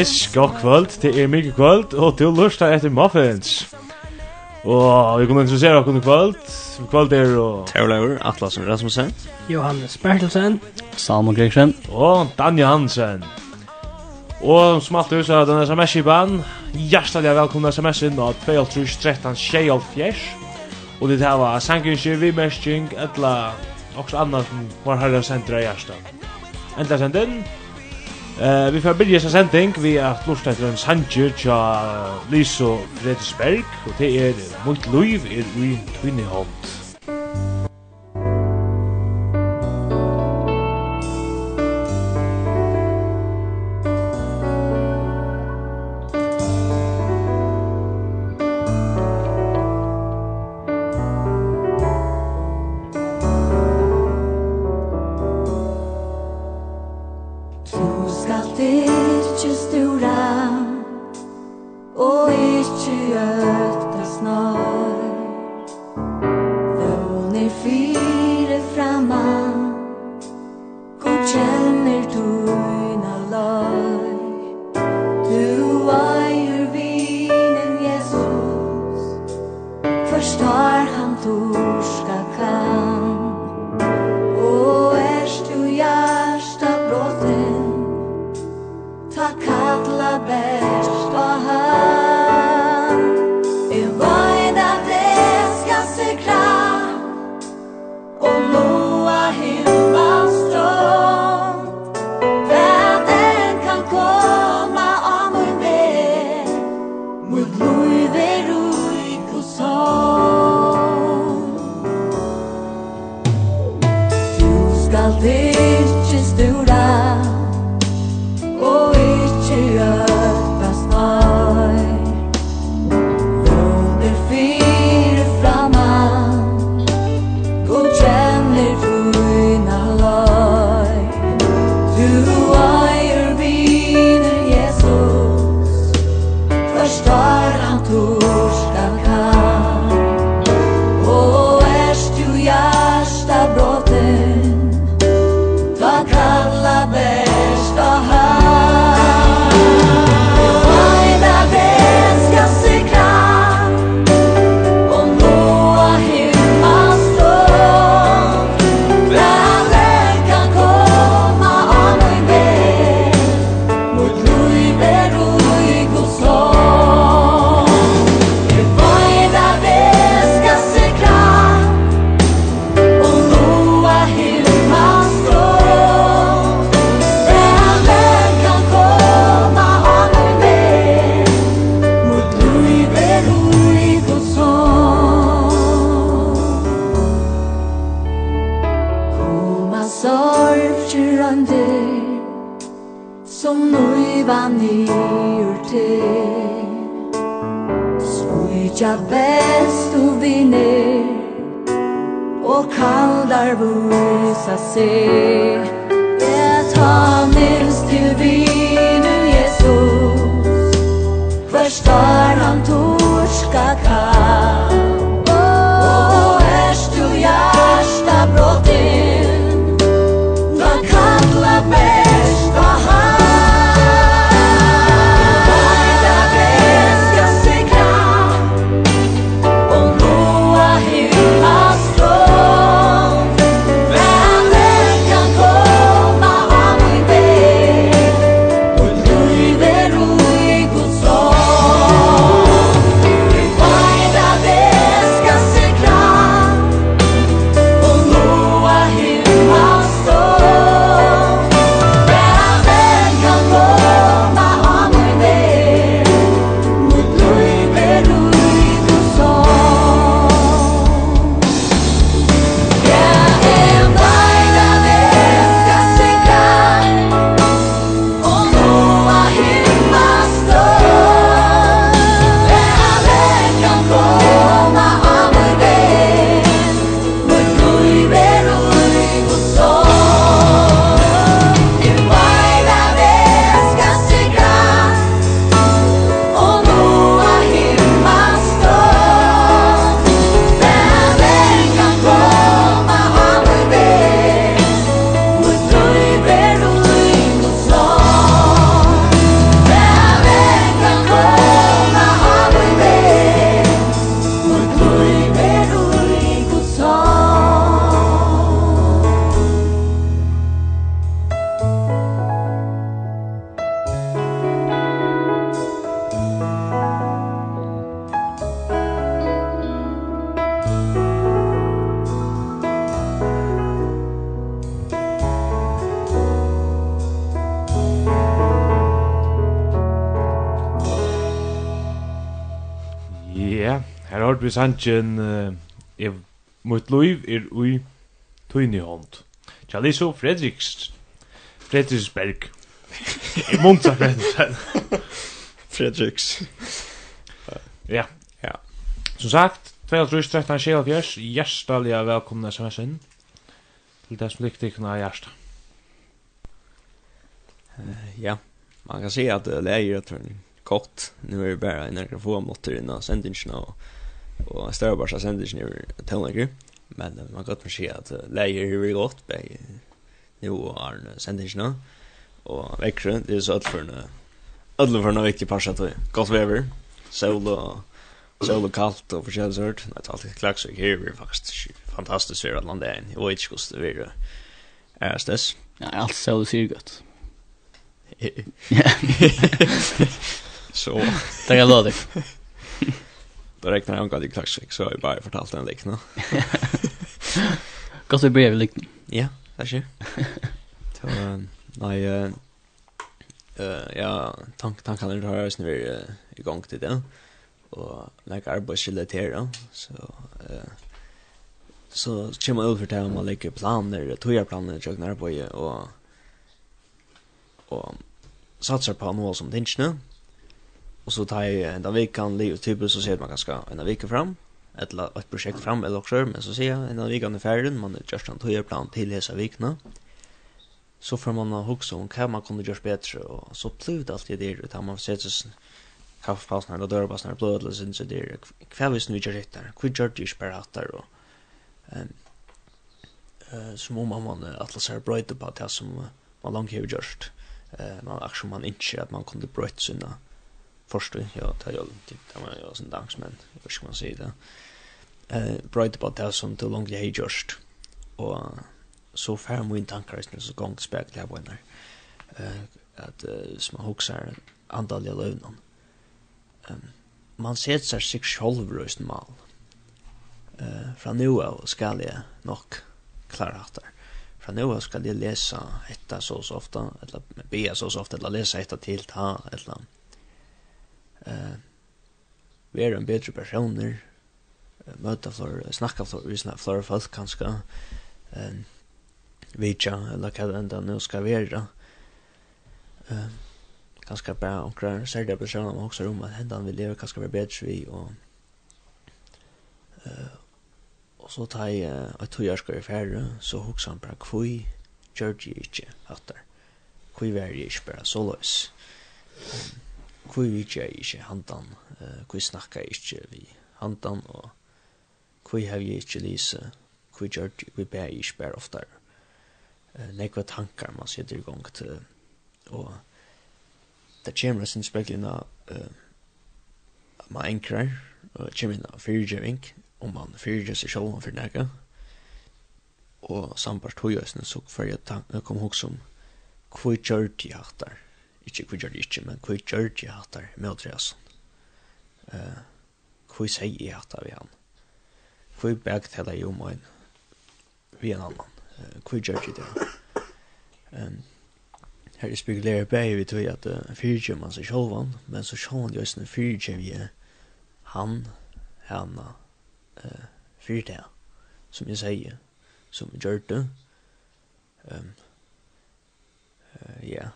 Yes, god kvöld, det er mykje kvöld, og til lusta etter muffins. Og vi kunne introdusere okkur kvöld, Som kvöld er og... Terlaur, Atlasen Rasmussen. Johannes Bertelsen. Salman Gregersen. Og Danja Hansen. Og som alltid så er den sms-kipan. Hjertelig velkomna sms-in av 2.13.24. Og det her var sangingsir, vimestjing, etla... Også annan som var herre sendra i hjersta. Enda sendin. Eh, vi får byrja sin sending vi at lortet etter en sanger tja Liso Fredisberg, og det er Mot Luiv er ui Tvinnehold. vi sanjen eh mot Louis er ui tøyni hond. Chaliso Fredriks Fredriksberg. I Monza Fredriksen. Fredriks. Ja. Ja. Som sagt, 2013 Sjælfjørs, hjertelig velkomne SMS-en til det som likte ikke noe hjertet. Ja, man kan si at det er jo kort. Nå er det bare en mikrofon få innan sendingen og och större bara sänder sig ner tonlager men man kan gott man ser att läger hur vi gott på nu har sänder sig nu och växer det är så att för en alla för en viktig passa till gott väder sol och sol och kallt och förskäl sort. Det är alltid klax och här är faktiskt fantastiskt för att landa in vet inte kost det vidare är det ja allt så ser gott ja. Så det kan låta Då räknar jag omgående i klassisk så har jag bara fortalt en liknande. Gott vi börjar vid liknande? Ja, det är ju. Så, nej, uh, ja, tank, tankene har jeg snur uh, igång till til det, og legger arbeidsrelateret, så, uh, så kommer man ut för det om man lägger planer, togjerplaner, tjøkken arbeid, og, og satser på noe som tingene, Och så tar jag en veckan liv och typ så ser man ganska en vecka fram eller ett projekt fram eller också men så ser jag en vecka under färden man just en tvåårig plan till hela veckan. Så får man ha också om kan man kunde göra bättre och så plöjt allt det där utan man sätter sig kaffepausen eller dörrpausen eller blödla sin så där kvar visst nu gör det där kvar gör det ju bara att där och eh som om man atlas har bröt på det som man långt har gjort eh man action man inte att man kunde bröt sina först ja det jag typ det var jag sån dans men hur ska man säga det. Eh bright about that som till långt jag just och så fär min tankar är så gång spekt där när eh att små huxar antal jag lön ehm man ser sig sig själv rösten mal. Eh från nu av ska jag nog klara hatar från nu ska jag läsa detta så så ofta eller be så så ofta eller läsa detta till ta eller eh vera en betri personer møta for snakka for vi snakka for folk kanskje ehm vitja eller hva det enda nå skal være ehm bra bare onkrar særlig personer man også rom at hendan vi leva kanskje være bedre vi og eh og så tar jeg at to skal i færre så hoksa han bara kvui Georgie det hattar. hatter kvui var jeg ikke bare så ehm hvor vi ikke er ikke handan, hvor vi snakker ikke vi handan, og hvor har vi ikke lise, hvor gjør det, hvor bærer ikke bærer oftere. Nekva tankar man sitter i gang til, og det kommer sin speklina, man enkrar, og kommer inn av fyrirgjøving, om man fyrirgjøv seg sjål om fyrirnega, og sambart høyøsene, så kvar jeg kom hos om, hvor gjør det jeg hattar, ikke hva gjør det ikke, men hva gjør det hatt her med Andreasen? Uh, hva sier jeg hatt her ved han? Hva bæg til deg om en ved en annan? Uh, hva gjør det det? Um, her er spekulerer bæg vi tog at uh, fyrtjum han seg sjålvan, men så sjålvan jo sin fyrtjum vi han, hana, uh, fyrtjum, som jeg sier, som gjør det. Um, uh, ja,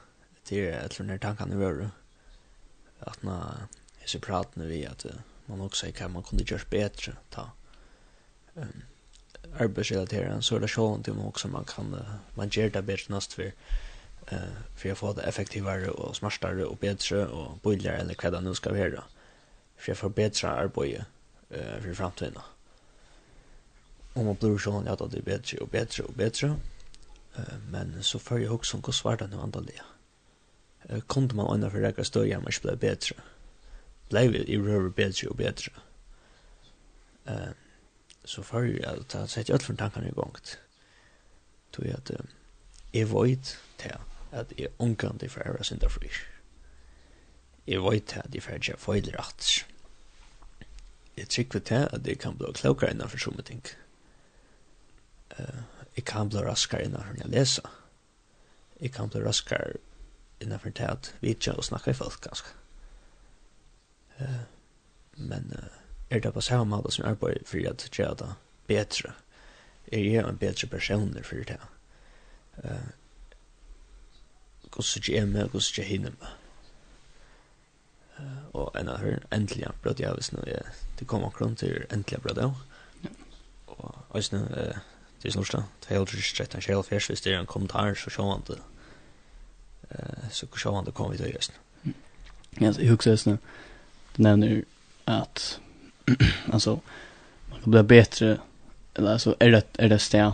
det är ett när tankarna var att när jag så pratade vi att man också kan man kunde göra bättre ta um, arbetsrelaterad så det så att man också man kan man ger det bättre näst för eh uh, för att få det effektivare och smartare och bättre och billigare eller vad det nu ska vara. För att förbättra arbete eh uh, för framtiden. Om man blir sån att det är bättre och bättre och bättre. Eh uh, men så får jag också gå svarta nu antagligen kunde man ändra för räcka stöja man blev bättre. Blev i rör bättre och bättre. Uh, så för jag ta sätta allt från tankarna igång. Tog jag att jag vet det att jag unkan det för era synda frisk. Jag vet att jag för jag får det rätt. Jag tycker det att det kan bli klokare innanför så mycket Uh, Eh, jag kan bli raskare innanför när jag läser. Jag kan bli raskare innanför det att vitja och snacka i folk ganska. Uh, men uh, är det på samma måte som jag arbetar för att göra det bättre? Är jag en bättre person för det? Uh, Gås ikke jeg med, gås ikke hinne med. Uh, og en av her, endelig brød jeg, hvis nå jeg, det kommer akkurat til endelig brød jeg. Og hvis nå, uh, det er snorsta. det er helt riktig, det en helt riktig, hvis det er en kommentar, så sjå han det. Uh, så kan sjåan det kommer vi till just nu. Ja, jag huxar just nu. Du nämner att alltså man kan bli bättre eller alltså är det är det stä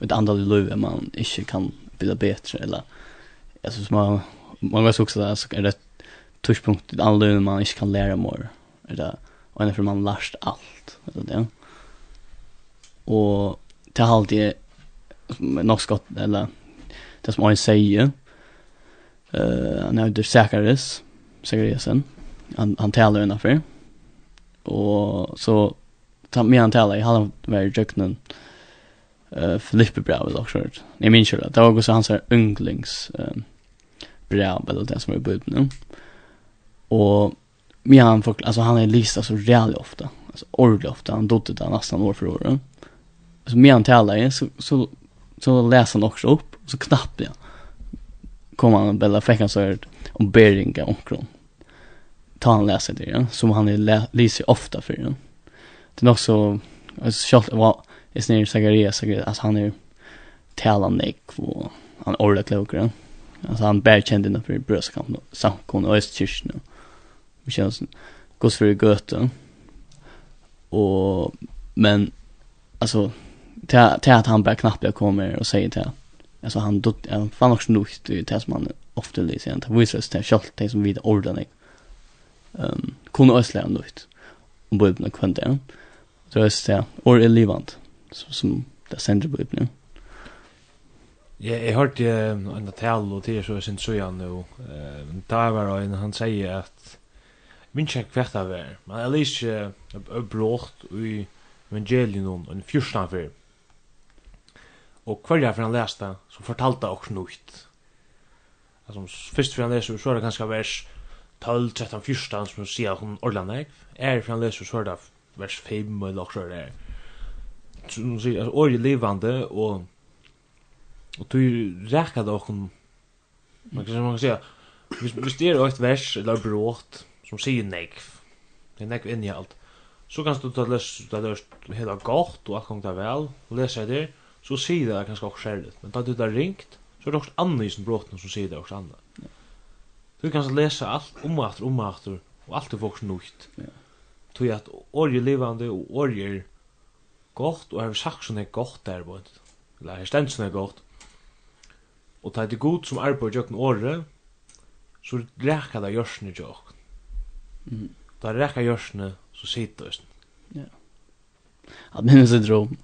ett andra löv man inte kan bli bättre eller alltså som man man vet också att alltså är det touchpunkt ett antal liv man inte kan lära mer eller och när man lärt allt eller det. Och det har alltid något skott eller det som man säger eh han heter Zacharias Zachariasen. Han han talar innanför. Och så ta med han talar i halva var jöknen eh Filippe Bravo då också. jag. Minns ju det. Var också hans unglings eh Bravo eller det som är bud nu. Och med han folk alltså han är listad så rejält ofta. Alltså ordentligt ofta. Han dotte där nästan år för år så med han talar så så så läser han också upp. Så knappt ja kom han bella fick han så här om Beringa kron. Ta han läsa det ja, som han är läser ofta för den. är också alltså schalt vad är snär Zacharias så att han är talande och han orda klokare. Alltså han bär känd innan för bröstkamp samkon och östkyrkan. Vi känns gås för göten. Och men alltså till att han bär knappt jag kommer och säger till alltså han då han fann också nog det tas man ofta läser han visar sig det skall det som vid ordan ehm kunde ösla något och börja kunna kvanta så är det or relevant så som det sender på nu Ja, jeg hørte en tal og til så jeg synes så igjen nå. Da var det en, han sier at jeg minns ikke hvert av er, men jeg lyser leser brått i evangelien og en fyrstanfer. Mm Og hverja for han leste, så fortalte jeg også noe. Altså, først for han leser, så er det ganske vers 12, 13, 14, som sier at hun ordlande, er for han leser, så er det vers 5, eller også er det. Så hun sier, altså, året er livande, og og du rækka det okkur man kan, man kan säga hvis, hvis det er eit vers eller brått som sier negv det er negv i alt så kan du ta løs, ta løs hela gott og alt kong det vel og lesa det så sier det kanskje också särskilt men då du där ringt så är det också annat som brotten som sier det också annat du kan läsa allt om och om och och allt är också nytt ja. tog att orje levande och orje gott och har sagt sån är gott där på eller här ständs sån är gott och ta det god som arbeid på jökna året så rekka det jörsne jökna mm. Da rekka jörsne så sitter det ja. Jag minns ett dröm.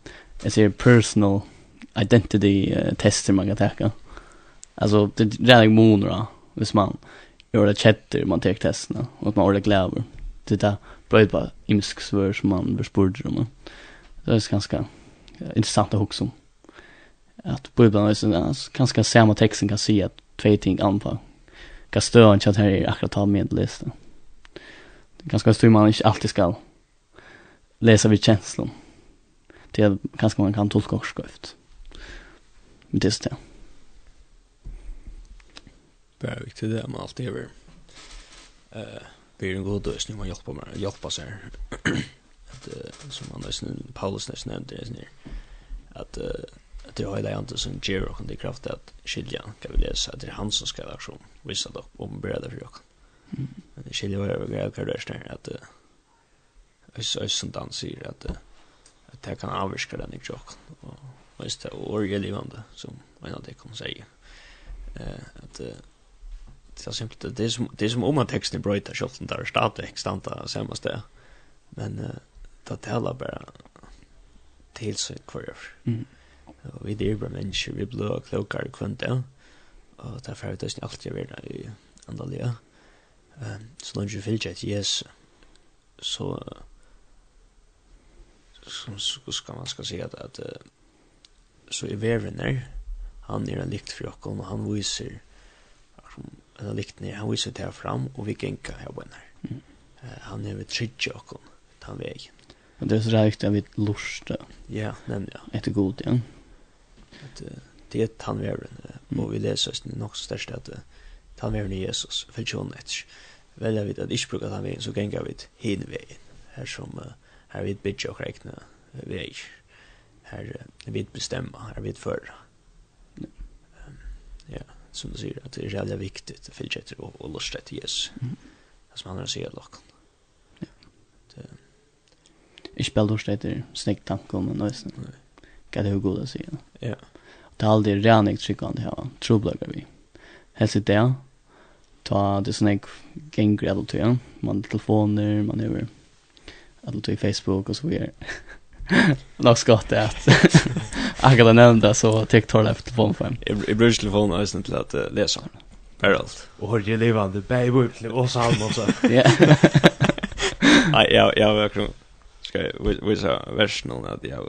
Jag ser personal identity tester man kan tacka. Alltså det är rätt månader då, hvis man gör det chatter man tar testerna och att man ordentligt gläver. Det där bröd bara imsk svör som man bespurger om. Det är ganska intressant också. Att på ibland är ganska samma texten kan se att två ting anpa. Kan störa en chatt här är akkurat av medellistan. Det är ganska stor man inte alltid ska läsa vid känslan. Det är ganska man kan tolka också skrift. Men det är så det. Det är viktigt det man alltid gör. Eh, det är en god dösning man hjälper mig, hjälpa sig här. uh, som man nästan, Paulus nästan nämnde det här. Att, att det har hela inte som ger och det kraft att skilja kan vi läsa att det är han som ska aktion visa då om bröder för jag. Men det skiljer vad jag grej kan det där att eh så som dans säger att att det kan avskräda den i jag och det och är levande som en av det kan säga eh att det är simpelt det är som det är som om att texten är bröt där där startar extanta samma sted. men uh, det talar bara till sig kvar mm. Och vi det är människor vi blå klokar kvanta och därför är det inte alltid vi i andaliga ehm så långt ju vill jag yes så som ska man ska säga att så är er där. han är en likt för oss, och han viser, en likt nere, han visar det här fram, och vi genka här på mm. uh, Han er ved tridje oss, den väg. Og det är så reikt att vi lustar. Ja, nämligen. Ja. Etter god igjen. Att, uh, det är tandvärden. mm. Och vi läser oss nog så størst att tandvärden er Jesus, För John ett. Väljer vi att inte bruka tandvärden så ganger vi hin veien, her som uh, her vi bidger och rekner veier här vi bestämma, här vi för. Ja. ja, som du säger att det är jävla viktigt att fylla sig och, och lusta till Jesus. Mm. Som man har sig lock. Ja. Jag spelar då städer snägt tanke om en ösn. Kan det hur goda sig. Ja. Det är aldrig renigt tryckande här. Troblagar vi. Helt sitt det. Ta det sån alla gängre Man har telefoner, man har Facebook och så vidare. Nog skott det att akkurat kan nämna så TikTok har telefon för mig. Jag brukar telefon ösen till att läsa. Peralt. Och hur det levande baby upp och så han så. Ja. Nej, jag jag verkligen ska vi så versionen att jag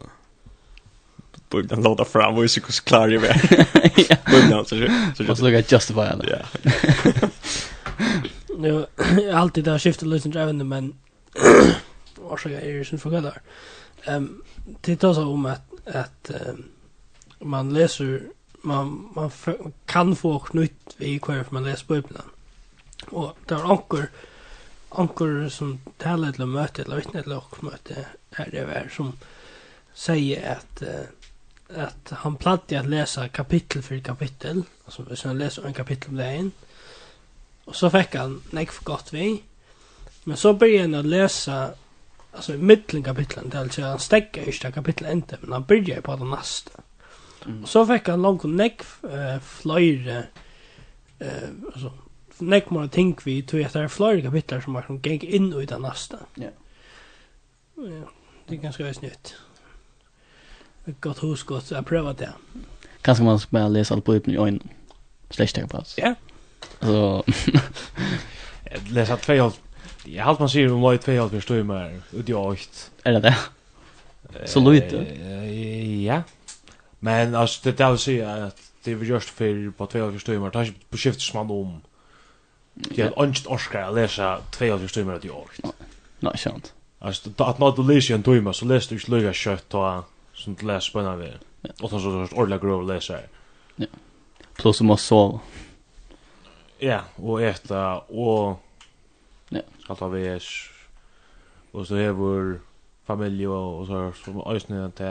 Bubben låta fram och så klar ju väl. Bubben så så. Måste lugga justify det. Ja. Nu alltid där skiftar lösen driven men Orsaga är ju sin förgådare. Ehm det tar så om att att um, man läser man man kan få knytt i kvar för man läser bibeln. Och där är ankor ankor som talar till möte eller vittne till och möte är det väl som säger att uh, att han plattade att läsa kapitel för kapitel alltså så han läser en kapitel om det och så fick han näck för gott vi men så började han att läsa alltså i mitten kapitlen det alltså han stäcker det kapitlet inte men han börjar på det nästa. Mm. Och så fick han långt neck eh flyr eh alltså neck man tänk vi tog att det är flyr kapitel som man som gå in i det nästa. Ja. Ja, det är ganska snyggt. Ett gott hus gott att pröva det. Kanske man ska läsa allt på i ögonen. Slash tag på oss. Ja. Alltså. läsa två Jeg har man sier om løy två halvt förstår mer ut i åt. Eller det. Så lite. Ja. Men altså, det där vill si at det vi just for på två halvt det er ikke på skift som om. Det er ikke inte å lese två halvt förstår mer ut i åt. Nej, sant. Alltså at når du leser en timme så leser du inte lika kjøtt ta som du läser på en av Och så så ordentlig grov läsare. Ja. Plus du måste sova. Ja, og äta og Ja. Skal ta er och så är vår familj och så som ösnen til.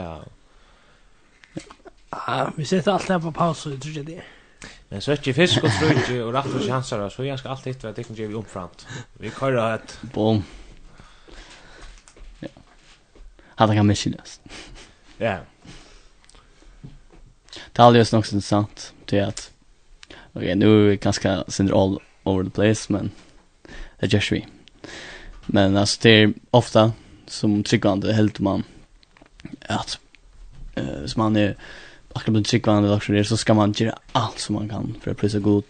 Ja, vi sätter allt här på paus och tror jag det. Men så är fisk och ströj och rett och chanser så jag ska alltid hitta vad det kan ge vi omframt. Vi kører ett Boom. Ja. Hade kan missas. Ja. Det är alldeles nog så sant till att Okej, nu är vi ganska syndrom all over the place, men det görs vi. Men alltså det är ofta som tryggande helt man att eh som man är akkurat med tryggvande och så så ska man göra allt som man kan för att prisa god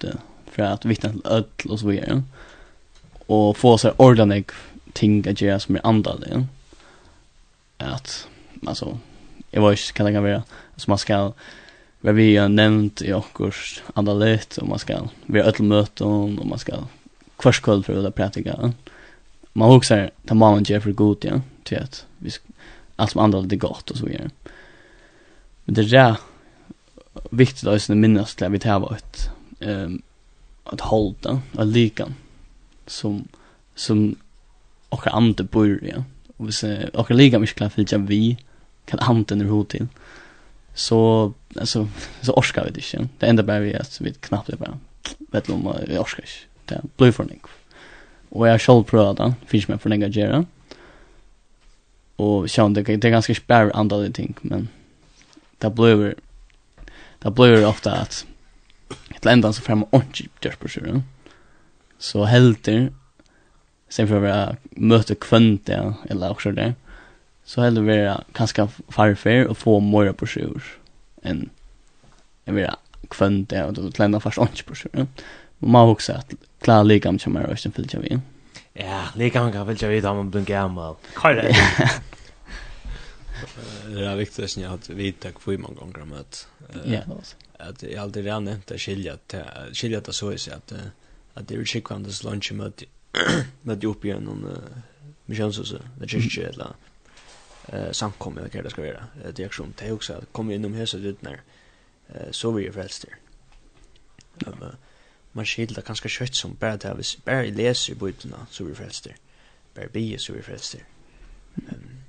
för att vittna till öll och så vidare. Och få så ordentlig ting att göra som är andade. Ja? Att alltså jag var ju kan det vara så man ska vi har nämnt i åkurs andra lite och man ska vi har öll möten och man ska kvart kväll för att prata. Man huxar ta mamman ger för god ja, till att vi allt som andra det gott och så vidare. Men det är det viktigt att sen minnas till att vi tar ett ehm att hålla att lika som som och andra börja och hvis och lika mycket klart fylla vi kan anten ur hot till så alltså så orskar vi det inte. Det enda bara vi att vi knappt är bara vet om vi orskar inte det blir for nek. Og jeg har selv prøvd det, finnes meg for nek å gjøre. Og sjøen, det, det er ganske spær andre ting, men det blir, det blir ofte at til enda så får man ordentlig gjørs på sjön. Så helter, sen for å være møte kvønt det, eller også det, så helter være ganske farfer og få mer på sjøen enn jeg vil kvønt det, og til enda fast ordentlig på sjøen. Man må også at klar om som är rösten fyllt jag Ja, lika legam kan väl jag vet om man blir gammal. Kör det. Det är viktigt att jag har vita kvui många gånger om att ja, att jag alltid redan nämnt att skilja att skilja att så är så att att det är skickande skickvandes lunch med med upp igen någon missionshuset, det kyrkje eller eh samkomma eller vad det ska vara. Det är också det också kommer inom huset ut när eh så vi är frälster man skilda ganska kött som bara det här, bara läser i bibeln så vi frälster. Bara be så vi frälster. Ehm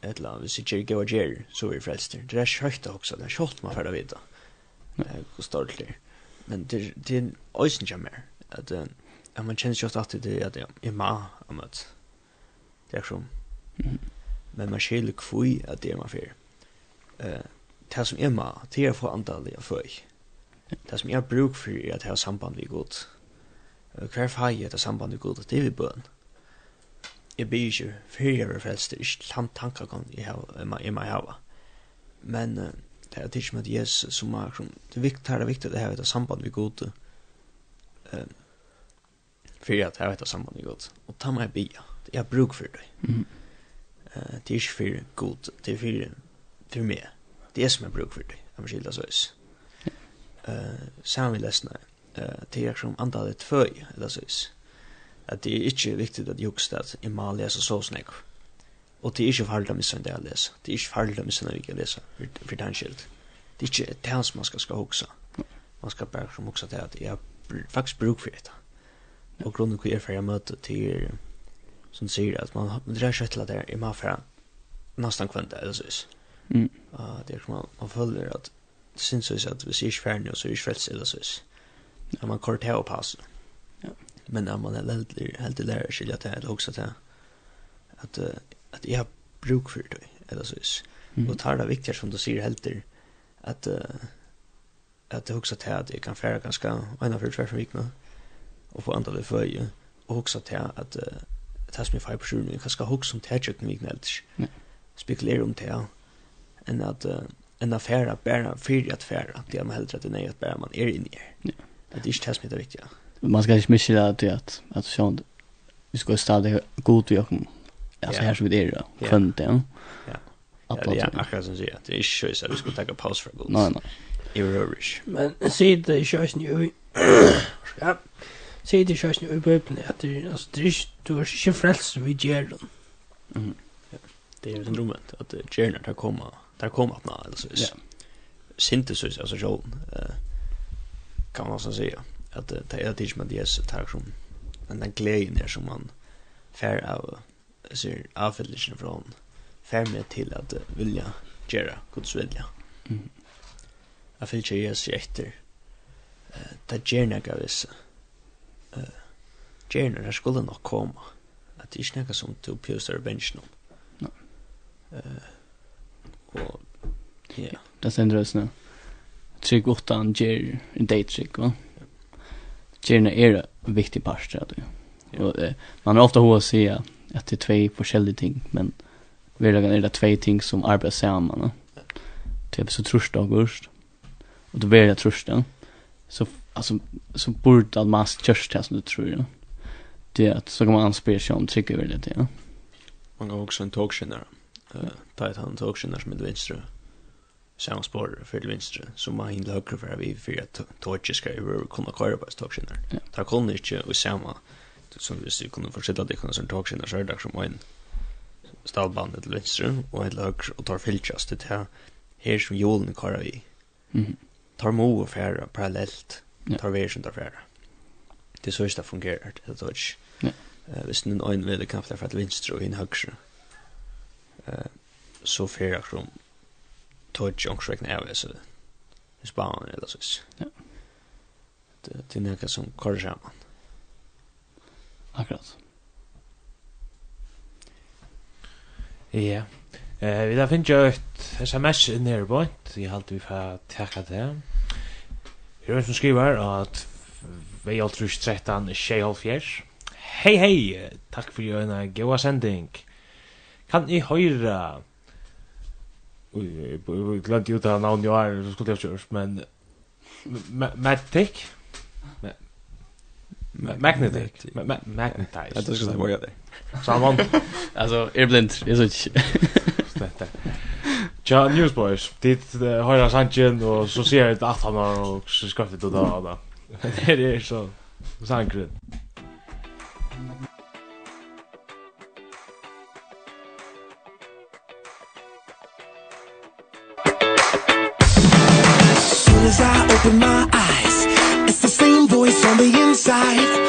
Eller land vi ser gå och ger så vi frälster. Det är kött också, det är kött man färda vita. Eh hur stolt Men det det är ösen jag mer att att man känner just att det är att jag ma om amat. Det är som. Men man skiljer kvui att det är man för. Eh det som är ma, det är för antal jag för det som jeg har bruk for er at jeg har samband med Gud. Hver fag er det samband vi god, det er vi bøn. Jeg blir ikke før jeg er frelst, det er ikke langt tanker kan jeg må hava. Men det er ikke med Jesus som er som, det er viktig, det er viktig at jeg har et samband vi god. Um, for at jeg har et samband vi god. Og ta meg bia, jeg har bruk for det. Mm. Uh, det er ikke for god, det er for, for meg. Det er som jeg har bruk for det, jeg må skilde så eh saman við lesna eh til er som antal tvøy eller så is. At det er ikkje viktig at jukst at eg må lesa så snakk og det er ikkje farlig om sånn det jeg leser det er ikkje farlig om sånn det jeg leser for den skilt det er ikkje det som man skal skal hoksa man skal bare som hoksa til at jeg har faktisk bruk for dette og grunnen hvor jeg fyrir møte til som sier at man drar seg til at jeg må fyrir nesten kvanta eller så is. Mm. Uh, det er som man føler at synes at hvis jeg ikke ferdig nå, så er jeg ikke frelst eller sånn. Ja, man kort her og passer. Ja. Men ja, man er helt lærer skilja til, eller også til, at, at jeg har bruk for det, eller så sånn. Mm. Og tar det viktigere, som du sier, helt til, at, uh, at jeg også til at jeg kan fære ganske en av flere vikene, og få andre løføye, og også til at uh, det som jeg fære på skjulene, jeg kan skal huske om det her kjøkken vikene, eller spekulere om det her, enn at, uh, enn å fære bare for at fære. Det er man helt rett og slett at bare man er inne i. Ja. Det er ikke det som er det viktige. Man skal ikke missa det til at, at sånn, vi skal stadig god vi åkken, altså här som vi er, kvønt det, ja. Ja, ja, akkurat som sier, det er ikke så at vi skal ta paus for god. Nej, nej. I rørish. Men sier det ikke sånn i... ja, sier det i sånn jo i bøyblene, at det, altså, det er ikke, du er ikke frelst som vi gjør den. Mhm. Det er jo den rommet, at gjerne tar kommet, där kom att när alltså ja. synthesis alltså så eh kan man så säga att det är det med det tar som men den glädjen där som man fair av så avfälligen från fair med till att vilja göra Guds vilja. Mm. Jag vill ju ges efter eh det gärna gavis. Eh gärna det skulle nog komma. Att det är snacka som till Pius Benchnon. Nej. Eh Og, ja, det sender oss nu. Trygg åttan ger en dejttrygg, va? Gerna är en viktig part, tror jag. Och, eh, man har ofta hos sig att det är två forskjelliga ting, men verkligen är det två ting som arbetar samman. Va? Typ så trösta august. Och då blir det trösta. Så alltså så borde att man körs det som du tror. Ja. Det är att så kan man anspela sig om trygg väl det, Ja. Man kan också en talkshow där ta ett han tog sig när med vänstra samma spår för till vänstra så man hinner högre för vi för att torch ska ju kunna köra på stocksen där ta kunde inte och samma som vi kunde fortsätta det kunde som tog sig när så där som en stallband til venstre og helt høyre og tar fylkjast til her her som jolen vi mhm. Tar mo og færa parallelt tar vi som tar færa det er så ikke det fungerer det er ikke hvis den øyne vil det kan flere fra til venstre og inn høyre eh så fer jag från touch och skräck när jag så det sparar eller så. Ja. Det det näka som korsa man. Akkurat. Ja. Eh vi där finns ju ett SMS in där på. Jag håller vi får tacka det. Här är en som skriver att vi har trus 13 tjej halvfjärs. Hei hei, takk for en goa sending. Kan ni høyra Oj, jag glömde ju ta namn jag är så skulle jag körs men Magnetic Magnetic Magnetic Jag tror ska vara det. Så han vann. Alltså är blind är så inte. Ja, Newsboys. Det höra Sanchez och så ser det att han har så skrivit det där. Det är så sankret. as I open my eyes. It's the same voice on the inside.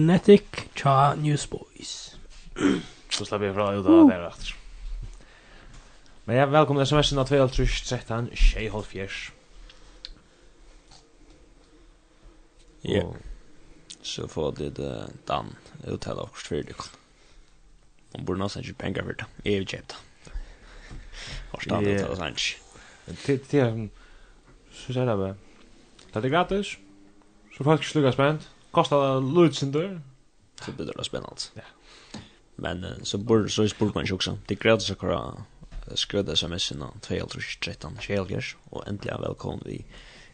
Magnetic tja Newsboys. Så slapp jeg fra ut av det rett. Men ja, velkommen til sms'en av 2.13, 2013, 6.5. Ja. Så får det Dan uttale oss for det. Man burde nesten ikke penger for det. Jeg vil kjøpe det. Har stedet uttale oss Til Det er, så sier det bare, det er gratis, så folk slukker spent kostar lutsindur. Så blir det spännande. Ja. Men så bor så spurt man också. Det gratis att köra skröda sms nå 2013 Shelgers och äntligen välkommen vi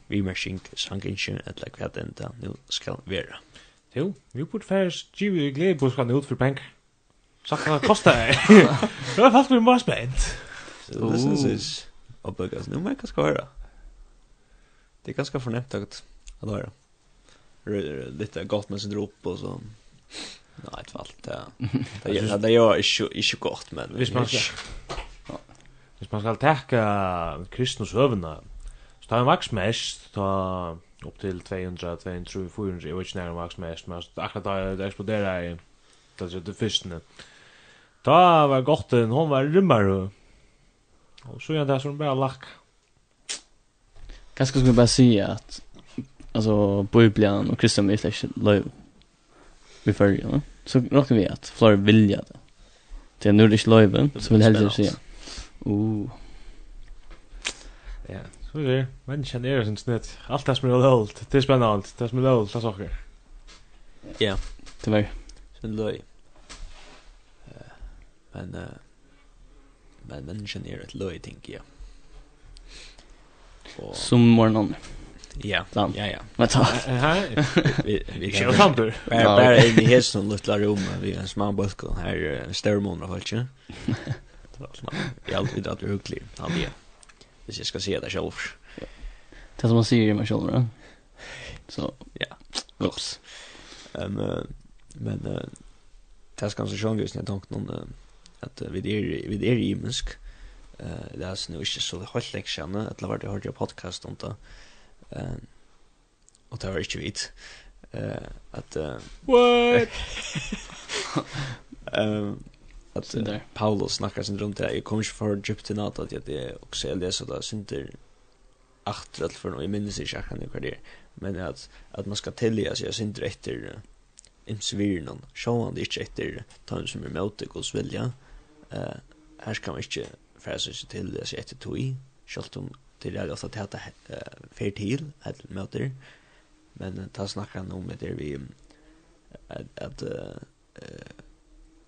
vi machine sankinchen at like vad ända nu ska vara. Jo, vi bort färs ju glädje på ska ut för bank. Sakna kosta. Det fast vi måste bänt. Så this is uppläggas. Nu mer kan ska höra. Det är ganska förnämt att höra lite gott med sin drop och så. Nej, ett fall. Det det är det gör inte inte gott men visst man. Hvis man skal teka kristnus høvuna, så tar en vaks mest, ta upp til 200, 200, 400, jeg vet ikke nær en vaks mest, men akkurat da det eksploderer i, det er det fyrstene. Ta var godt, hon var rymmar, og så er det som bare lakk. Kanske skulle bara säga att alltså Bibeln och kristen mytologi löv vi följer va så rockar vi att Flor vilja det. Det är nu det löven så vill helst se. Oh. Ja, så det är människan är sin snitt. Allt det som är lålt, det är spännande, det som är lålt, det saker. Ja, det var sen löj. Men uh, men människan är ett löj tänker jag. Och... Som morgonen. Ja, ja, ja. Men ta. Vi vi kör framför. Bara bara i hästen lilla rum vi en små bulkar här störmon av allt. Jag alltid att det är hyggligt. Ja, det. Hvis jag ska se det själv. Det som man säger i mig själv då. Så, ja. Ups. Men men det ska kanske sjön vi snart tanken om att vi är vi är i Minsk. Eh, det är nu inte så hållt läxan, att det har varit podcast om det. Eh och det var inte vit. Eh att uh, what? Ehm att där Paulus snackar sin runt där. Jag kommer inte för Egypten att att det är också eller så där synter acht eller för något minns jag kan det där. Men att att man ska tälja sig synter efter imsvirnon. Sjåan det inte efter tant som är mot det gods vilja. Eh här ska man inte fräsa sig till det sig efter tog i. Om till att det att fair till att möter men ta snackar han om det vi att att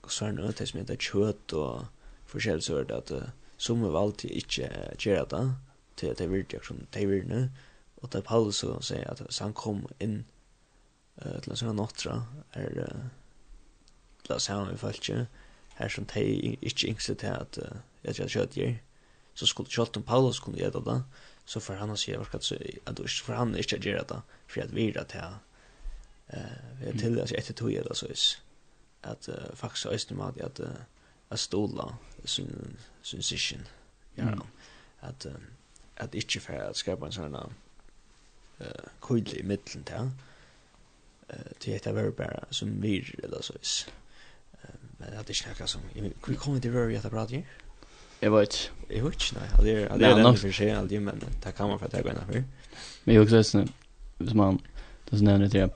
så er en ötes som heter kött og forskjell så er det att som er vi alltid inte gjøre det til at det er virkelig som det er virkelig. Og det er Paulus som sier at att han kom in til en sån nattra är la oss ha med falske her som de ikke yngste til at jeg tror at kjøtt gjør så skulle kjolt om Paulus kunne gjøre det, så får han å si at du ikke, for han ikke gjøre det, for at vi er til her, vi er til det, etter tog gjør det, så er at uh, faktisk er det med at uh, at stola sin sin session ja. Mm. at uh, at ikkje fer at skapa en sånn eh uh, kull i mitten der eh til etter vera bara som vir eller så is. Men at det snakkar som vi kommer til vera bra, prata Jag vet. Jag vet inte. Det är det är den för sig alltid men det kan man för att gå in för. Men jag också sen som man det så nämner det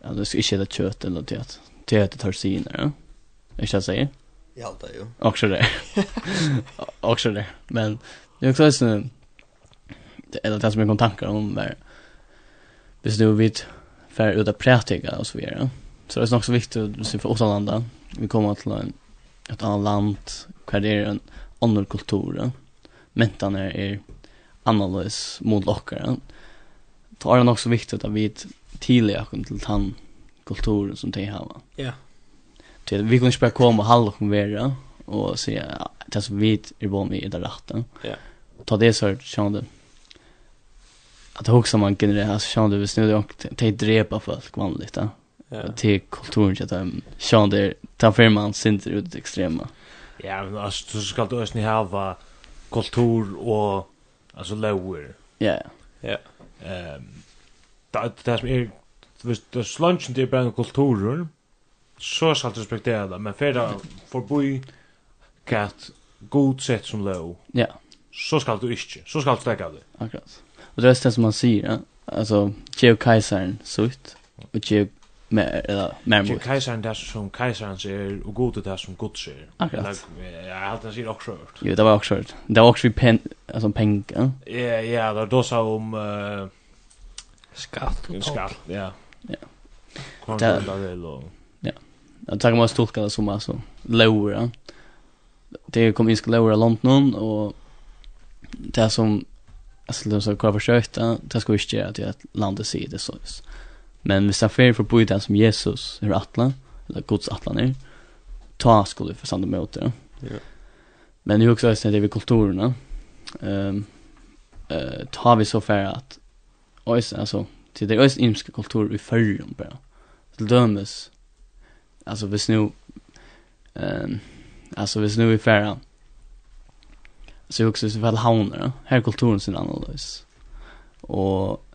att det ska inte det kött eller något annat. Det heter torsiner, ja. Jag ska säga. Jag det ju. Också det. Också det. Men jag också sen det är det som jag kom tankar om där. Visst du vet för ut att praktika och så vidare. Så det är också viktigt att se för oss alla. Vi kommer till en ett annat land, Kvar det är en andra kulturer. Mentan är er analys mot lockare. Då är det också viktigt att vi tidiga kom till den kulturen som de har. Ja. Till vi kan spela komma och hålla kom vara och se det som vi är van vid det rätta. Ja. Ta det så kände att också man kan det alltså kände vi snurrar och ta drepa folk vanligt där. Ja. Till kulturen så att kände ta för man synter ut extrema. Ja, men alltså du ska du ösni hava kultur och alltså lower. Ja. Ja. Ehm det det som är visst det slunchen det bara kulturer. Så ska du respektera det, men för det förbi kat god sett som low. Ja. Så ska du inte. Så ska du stäcka det. Akkurat. Och det är det som man säger, ja. alltså Geo Kaisern sutt och Geo eller mer mot. Kejsaren där som kejsaren ser och god det som god ser. Akkurat. Ja, allt det ser också hört. Jo, det var också hört. Det var också vi pen alltså pengar. Ja, ja, det då sa om eh skatt. Skatt, ja. Ja. Kontra det låg. Ja. Jag tar mig stolka det som alltså Laura. Det kommer in ska Laura London och det som alltså det så kvar försökte det skulle inte att landet sig det så. Men hvis han fer forbi det som Jesus er atlan, eller Guds atlan er, ta skulle vi forstande møte. Ja. ja. Men det er også det vi kulturerna. Um, uh, tar vi så färre att ösen, alltså, till det är ösen imska kultur i förrjum bara. Till dömes, alltså vi nu, um, alltså vi nu i färre, så är också så väl hauner, här kulturen sin annorlunda. Och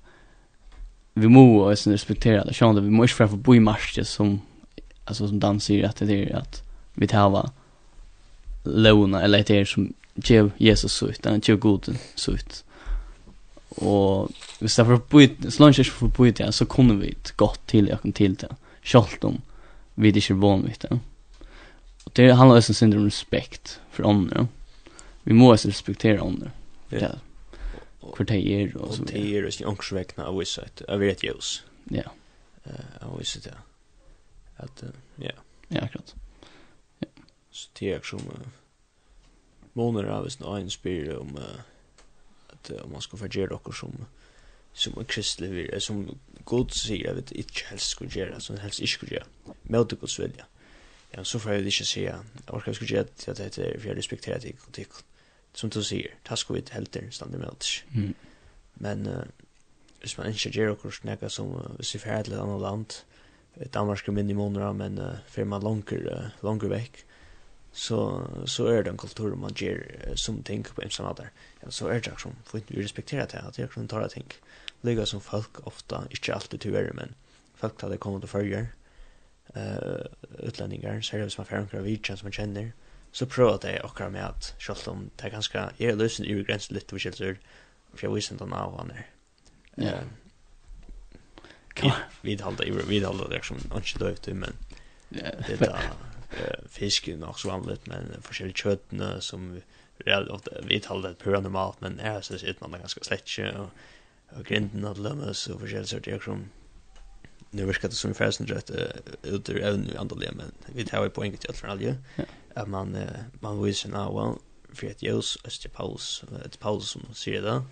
vi må också respektera det. Sjön vi måste för bo i marschen som alltså som Dan säger att det är att vi tar låna eller det är som ger Jesus så ut, att ger god så ut. Och vi står för bo i slunches för bo i det så kommer vi ett gott till jag kan till det. Självt om vi det är van vid det. Och det handlar också om respekt för andra. Vi måste respektera andra. Ja. Yeah för det är och så det Og det er ikke ångsvekna av visshet, över ett ljus. Ja. Eh Av visshet, ja. At, ja. Ja, akkurat. Ja. Så det er som månader av en annen spyr om at om man ska förgera dere som som en kristelig vir, som god sier at vet ikke helst skulle gjøre, som helst ikke skulle gjøre, med det gods vilja. Ja, så får jeg ikke si at jeg skal gjøre det, at jeg respekterer det, som du sier, ta sko vi helter stand med oss. Mm. Men uh, hvis man ikke gjør okkur snakka som uh, hvis vi fer til et annet land, Danmark er minne i måneder, men uh, fer man langer, uh, langer vekk, så, så er det en kultur man gjør uh, som ting på en sånn Ja, så er det som, for vi respekterer det, at det er som tar ting. Lega som folk ofta, ikke alltid tyver, men folk tar det kommer til følger, uh, utlendingar, særlig hvis man fer omkring av vidtjen som man kjenner, så prøver det okkar med at selv om det er ganske jeg er løsende i grensen litt for for jeg viser den av han er ja vi halda vi halda det som ikke døyt men det er da fisken og så vanligt men forskjellige kjøttene som vi halda det pura normalt men jeg synes ikke man er ganske sletje og og grinden og lømmes og forskjellige sørte jeg som nu verkar det som i färsen rätt ut ur även i andalig men vi tar ju poäng till allt för allt. Ja at man uh, man viser sen av för att Jesus är Paulus ett Paulus som sier det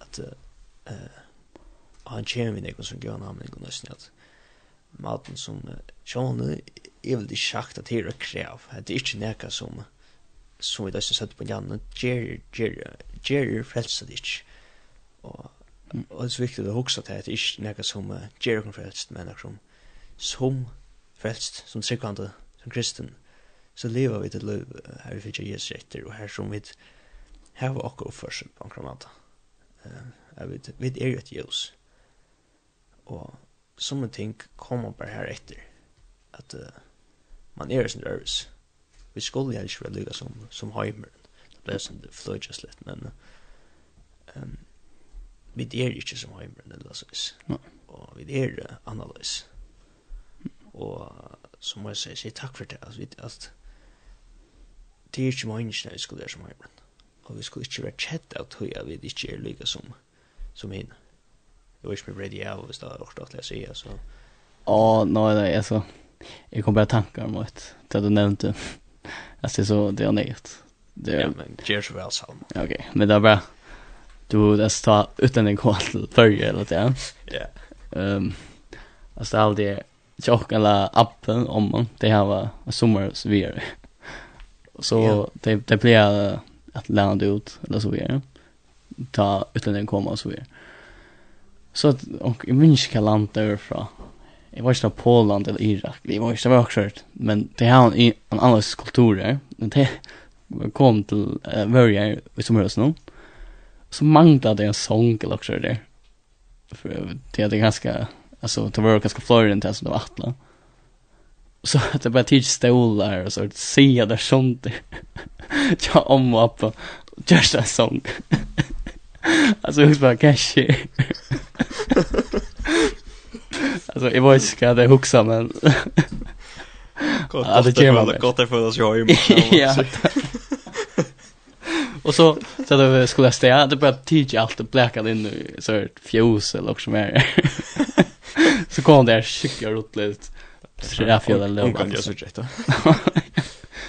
at uh, uh, han känner vi noen som gör namn någon nesten at maten som John är väl det schakt at det er är krav det er ikke näka som som vi dessa setter på Jan Jerry det ikke og Mm. Og det är viktigt att huxa till at det är näka som Jerry frälst människor som som frelst, som sekvante som kristen så lever vi til liv her vi fick Jesus etter, og her som vi här var också oppførsel på omkring kramata. Jag vet, vi er jo et ljus. Og som en ting kommer bare her etter, at uh, man er sin rörelse. Vi skulle jo ikke være lykka som, som heimer. Det ble blev det flöjtjast litt, men um, vi er ikke som heimer, eller så vis. No. Og vi er uh, annerledes. Og så må jeg si, si takk for det, at, vi, at det er ikke menneskene vi skulle være som heimen. Og vi skulle ikke være kjett av tog at vi ikke er lykke som, som henne. Jeg var ikke med Brady av hvis det var ordet at jeg sier, så... Å, nei, nei, altså, jeg kom bare tanker om det, det du nevnte. Altså, det er så, det er nøyert. Det er... Ja, men gjør så vel sammen. Ja, ok, men det er bare, du, det er stå uten en kål til førje, eller det, ja. Ja. Um, altså, det er alltid tjokk eller appen om man, det her var sommer og så videre. Så ja. det det blir att landa ut eller så vidare. Ta utlänningen komma och så vidare. Så att och i minska land därifrån. Jag var inte Polen eller Irak. Jag var inte var också hört. Men det har en, en annan kultur där. Det kom till uh, Vörjar i somras nu. Så manglade en sång eller också där. För det är ganska, alltså det var ganska flöjden till som det var attla. Mm så att det bara tid stolar och så att se där sånt. Ja om och appa. Just a song. alltså hur bara kanske? alltså jag var inte ska det huxa men. Gott att det kommer gott att få oss ju hem. Ja. Och så så då skulle jag ställa det bara tidigt allt det blackat in i så här fjus eller något som är. så kom det skickar ut lite Träfjäll eller Hon kan jag så rätt.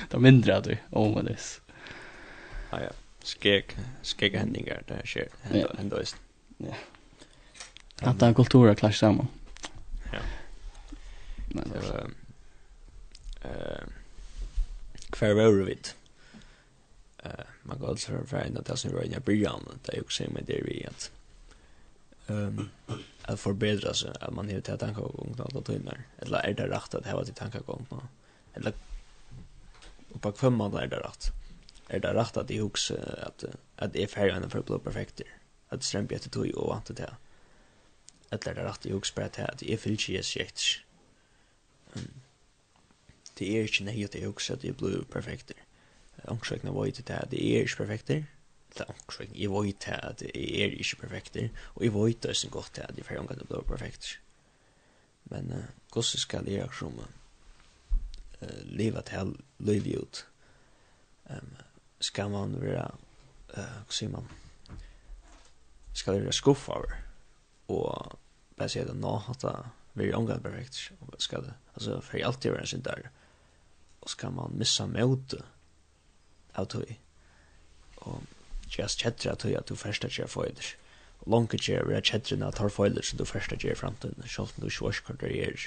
De mindre att du om det. Ja ja. Skeg skeg händingar där sker. Ändå är Ja. Att den kulturen clash samman. Ja. Men det eh kvar var det eh man går alltså för att det som rör i början det är också med det vi att ehm att förbättra sig att man har tankar och gång då timmar eller är det rätt att ha till tankar gång då eller och på kvem man är det rätt är det rätt att det också att att det är färre än för blå perfekter? Att strämpa till tog och att det. Eller är det rätt att också bara att det är filchis shit det är inte nej att det också att det är blå perfekter. Omkring vad det är det är perfekter eller omkring. Jeg vet at jeg er ikke perfekt, og jeg vet også godt til at jeg får omkring å bli perfekt. Men uh, hvordan skal jeg gjøre som uh, livet til løylig ut? Um, skal man være, uh, hva sier man, skal jeg være skuff over, og bare si at nå at det blir omkring perfekt, og skal det, altså, for jeg alltid være en sin der, og skal man missa møte av tog. Og just chatter att jag du första ger foider. Långa ger vi chatter att har foider så du första ger framtiden själv nu så ska det är.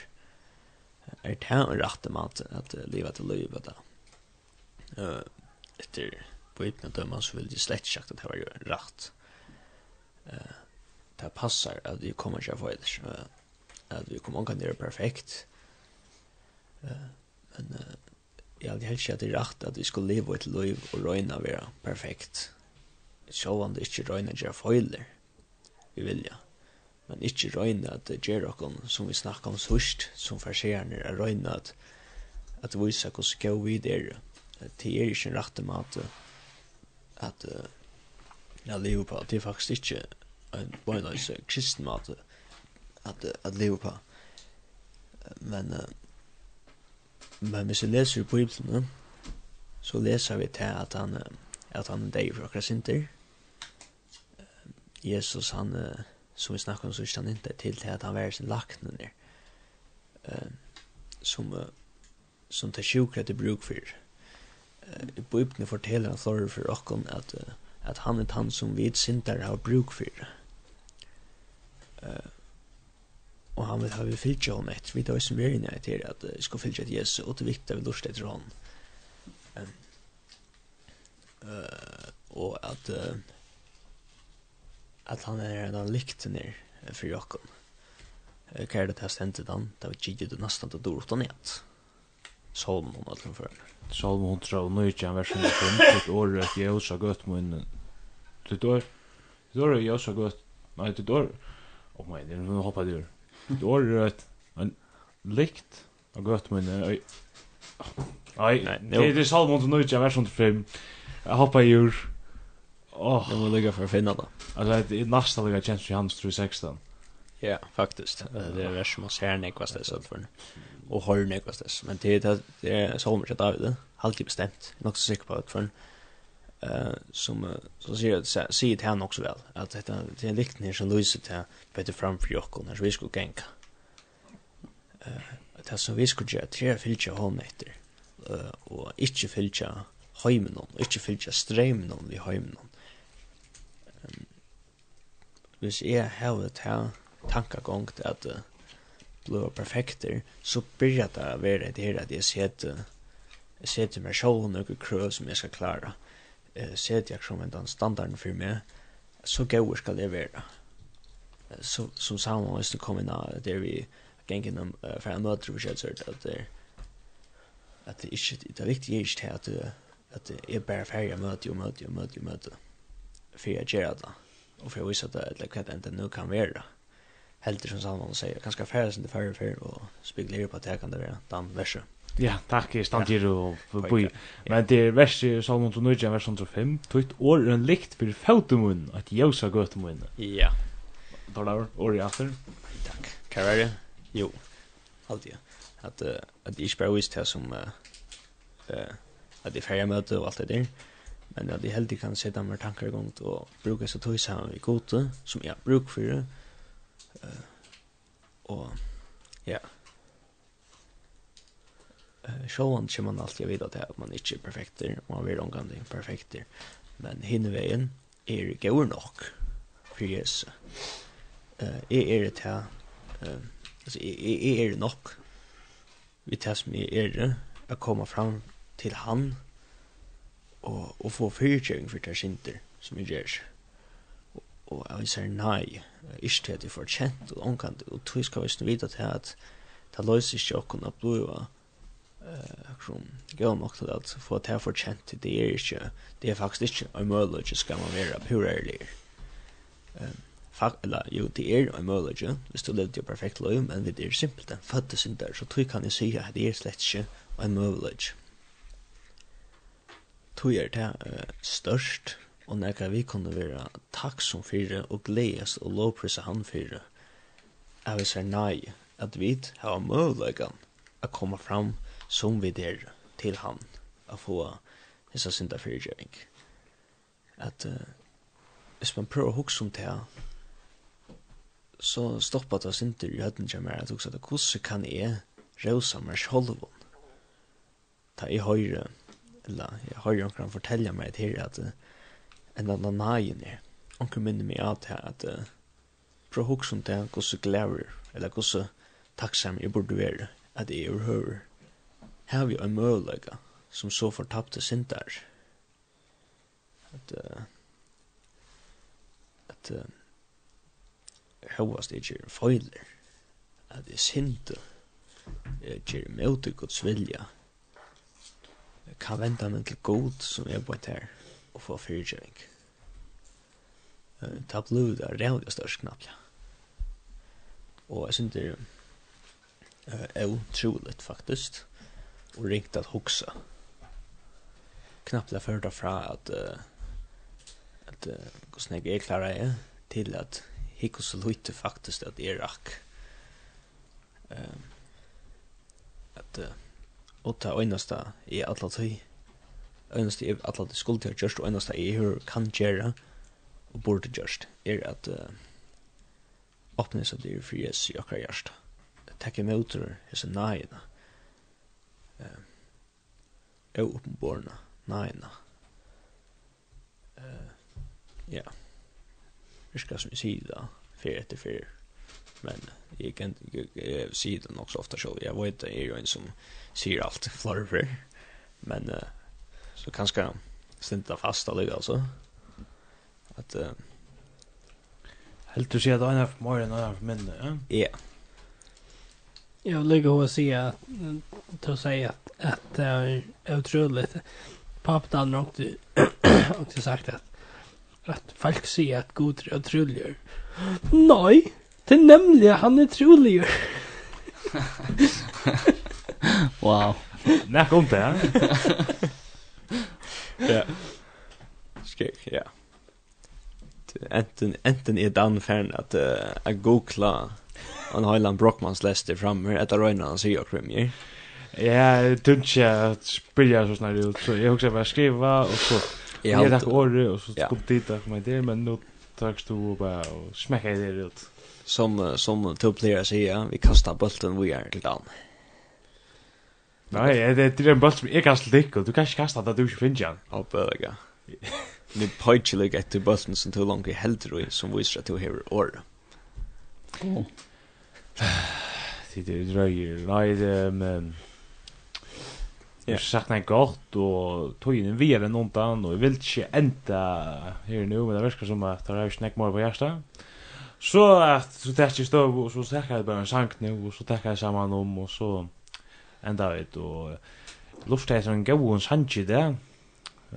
Är det här rätt mat att leva till liv då. Eh efter på ett med dem så vill det slett sagt att det var rätt. Eh det passar att vi kommer att få det så att vi kommer kan göra perfekt. Eh men jag hade helst att det är rätt att vi skulle leva ett liv och röna vara perfekt sjåvande ikke røyne gjør foiler vi vilja men ikkje røyne at det gjør okkon som vi snakka om sørst som farserene er røyne at at vise hvordan gå vid er det er ikkje en rette mat at jeg lever på det er faktisk ikkje en bøynøys kristen mat at, at lever på men men hvis vi leser i Bibelen så leser vi til at han at han deg for akkurat sinter. Jesus, han, uh, som vi snakker om, så ikke han ikke til til at han var sin lakne der, som, uh, som tar sjuka til bruk for. Uh, Bibelen forteller han for, for okken uh, at han er han som vi synder har bruk for. Uh, og han vil ha vi fyllt hon etter, vi tar som vi er inne til at uh, skal fyllt etter Jesus, og det viktige vi lort etter hon. Um, uh, og at uh, at han er en likten er for Jakob. Uh, hva er det her stendet han? Det var gitt det nesten til dår utan igjen. Salm hon alt for henne. Salm hon tror nå ikke han versen er et år at jeg også har gått munnen. Du dår, du dår jeg også gått, nei du dår, oh my, det er noe hoppa dyr. Du dår er en likt av gått munnen, Nei, det är Salmon som nöjt jag vers 5. Jag hoppar ju Åh, jag vill lägga för finna då. Alltså det är nästan lika chans i hans 316. Ja, faktiskt. Det är värst som man ser nek det är så för. Och hör nek det. Men det är det är så mycket av det. Halvt bestämt. Jag är också säker på att för eh som så ser det ser det han också väl att det det är liknande som Louise där bättre fram för Jockel när vi skulle gänka. Eh det som vi skulle göra tre filcha hon efter. Eh och inte filcha heimenon, og ikkje fylgja streimenon vi heimen. Um, hvis jeg hever til at uh, blå perfekter, så byrja det å være det her at jeg setter jeg setter meg sjål noen krøv som jeg skal klare. Jeg setter jeg som en den standarden for meg, så gøy skal det være. Så, som sammen med oss kom inn av det vi gengen om uh, for jeg møter forskjellig at det at det ikke, det er viktig ikke til at uh, at jeg bare ferdig å møte og møte og møte og møte for jeg gjør det og for jeg viser det eller hva det enda nå kan være helter som Salman sier ganske ferdig som det ferdig ferdig og spikler på at jeg kan det være den verset Ja, takk, jeg stand her og boi. Men det er vers i Salmon 29, vers 105. Tøyt år en likt for fautemunn, at jøsa gøtemunn. Ja. Tar det år i atter. Takk. Hva er det? Jo, alltid. At, uh, at jeg ikke bare viser det som uh, uh, at det färja möte och allt det der. Men at det helt det kan sätta tanker tankar igång och bruka så tog sammen i gode som jag bruk for det. Eh och ja. Eh Sjåan kommer man alltid vet att man inte är perfekter, man vill omgående perfekter. Men hinner veien är det nok nog. För Uh, Eh är det här eh alltså är är det nog. Vi tas med er det att komma fram til han og, og få fyrtjøring for det sinter som jeg gjør. Og, og jeg sier nei, ikke til at jeg får kjent og omkant, og tog skal vi vite til at det løser ikke å kunne eh akkurat gøy nok til at få det for kjent det er ikke, det er faktisk ikke en mulighet skal man være pure ærlig um, fakt, eller jo det er en mulighet hvis du levde jo perfekt lov men det er simpelt en fødte synder så tror kan jeg si at det er slett ikke en mulighet tog er det størst, og når vi kunne være takksom for og gledes og lovprise han for at vi sier nei, at vi har muligheten å komme fram som vi der til han, å få disse synda fyrirgjøring. At uh, hvis man prøver å huske om det så stoppa det synder i høyden til meg at hukse at hvordan kan jeg røysa meg sjolvun? Ta jeg høyre eller jeg har ju någon fortälja mig det här att en annan najen er Onkel minner mig att här att pro hooks som där går så glæver eller går så jeg burde være at jeg er är her har vi en möjlighet som så fortapte förtappte syntar. Att at hövast det är foiler. Att det är synd. Det är mot Guds vilja kan vente meg til god som er på et her og få fyrtjøring. Ta blod er rævlig størst knappt. Og jeg synes det er utroligt faktisk og ringt at hoksa. Knappt jeg førte fra at uh, at uh, hvordan jeg er klarer jeg til at hikk og så lute faktisk at jeg rakk. At uh, og ta einasta i alla tøy einasta i alla tøy skuld til just einasta i hur kan gera og burde just er at uh, opnes at dyr er fri es i okkar hjärsta Tekke motor er hese nægina uh, og oppenborna nægina. Uh, ja. Virka som i sida fyrir etter fyrir men jeg kan ikke si det nok så ofta selv jeg vet det er jo en som uh, säger allt Florifer. Men uh, så kanske stinta fast alltså altså. Att uh, Helt du sier att han er for mer än han er for mindre, ja? Ja. Jag vill lägga och säga att då säga att, att det är otroligt. Pappa hade nog också sagt att att folk säger att god är otrolig. Nej, det är nämligen han är otrolig. Wow. Näck om det. Ja. Skek, ja. Enten enten är dan fan att att googla on Highland Brockmans läste fram här att röna han säger krim. Ja, tuncha spilla så snart ut så jag också bara skriva och så jag tack orre och så kom dit där med det men nu tackst du bara och smäcka det ut. Som som top player säger vi kastar bollen vi är till dan. Nei, det er en boll som jeg kastar dig och du kan ikke kasta det du ikke finner han. Ja, böga. Nu pojkar jag efter bollen som tog långt i helter som visar at du har år. Åh. Det er drøyer. Nei, det men har sagt nei godt, og tog in vi er någon ondan, og jeg vil ikke enda her nu men det virker som at det har snäckt mer på hjärsta. Så at så täcker jeg stå og så täcker jeg bare en sang nu og så täcker jeg saman om og så enda vet og lort er sånn gau og sanji det,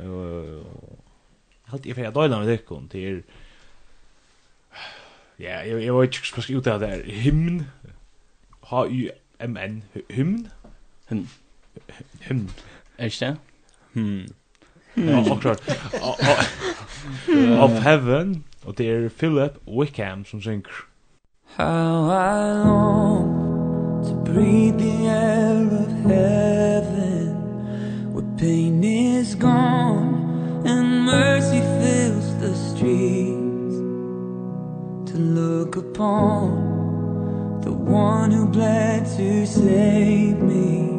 og halt jeg fyrir døyla med dikken til, ja, jeg, jeg var ikke spørsk ut av det her, hymn, H-Y-M-N. hymn? Hymn. Hymn. Er ikke det? Hymn. Akkurat. Of Heaven, og det er Philip Wickham som synger. How I long to breathe the air of heaven where pain is gone and mercy fills the streets. To look upon the one who bled to save me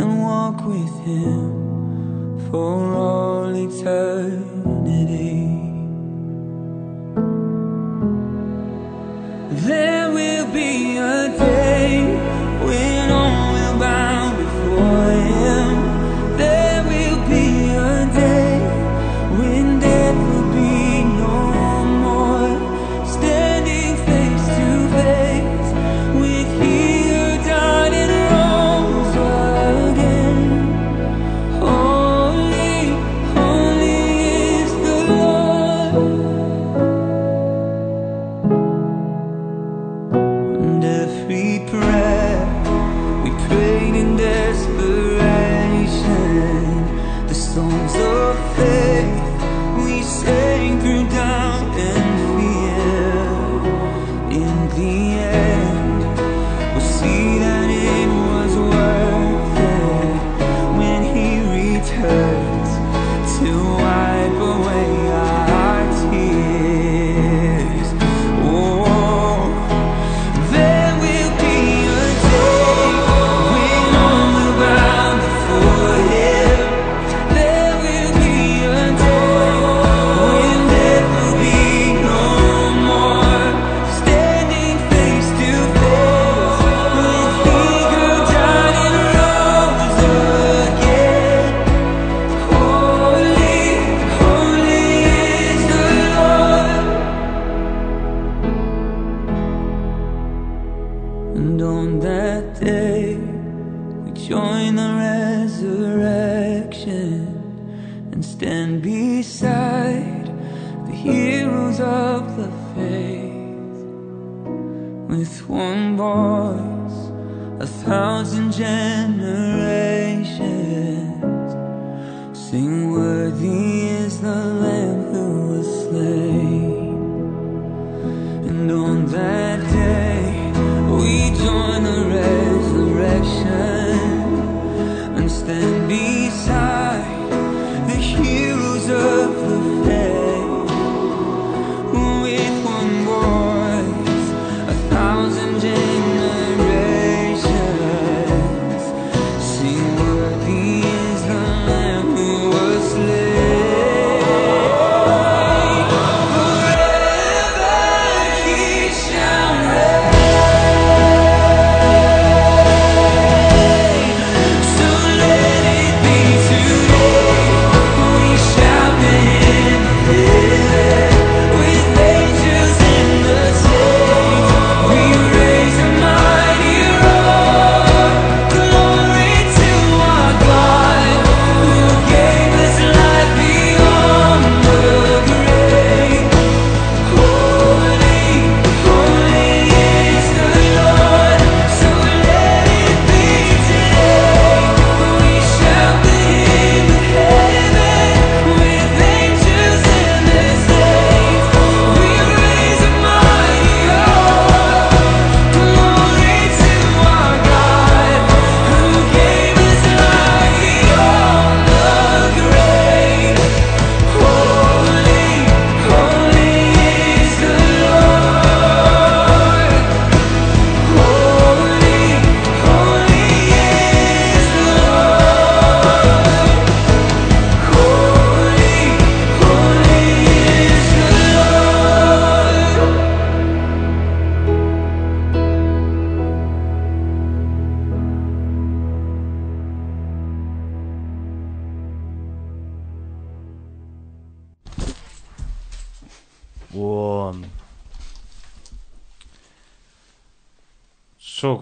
and walk with him for all eternity. There will be a day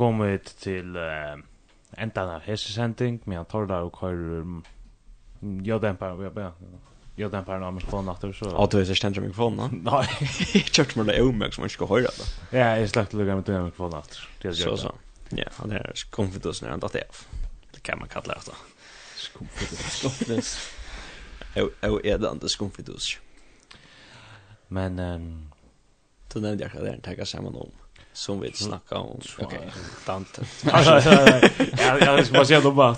kom vi til uh, endan av hese sending, men han tar der og kører um, jødempar, ja, ja, jødempar av mikrofonen natter, så... Ja, du er ikke stendt av mikrofonen, da? Nei. Jeg kjørte meg det omøk som jeg ikke skal høre det. Ja, jeg slakte lukket med denne mikrofonen natter. Så, så. Ja, han er skumfidelsen når han datt av. Det kan man kalla det. Skumfidels. Jeg er det andre skumfidels. Men... Um, du nevnte jeg hva det er en tegget sammen om som vi snakka om. Okej. Dante. Jag jag ska bara säga då bara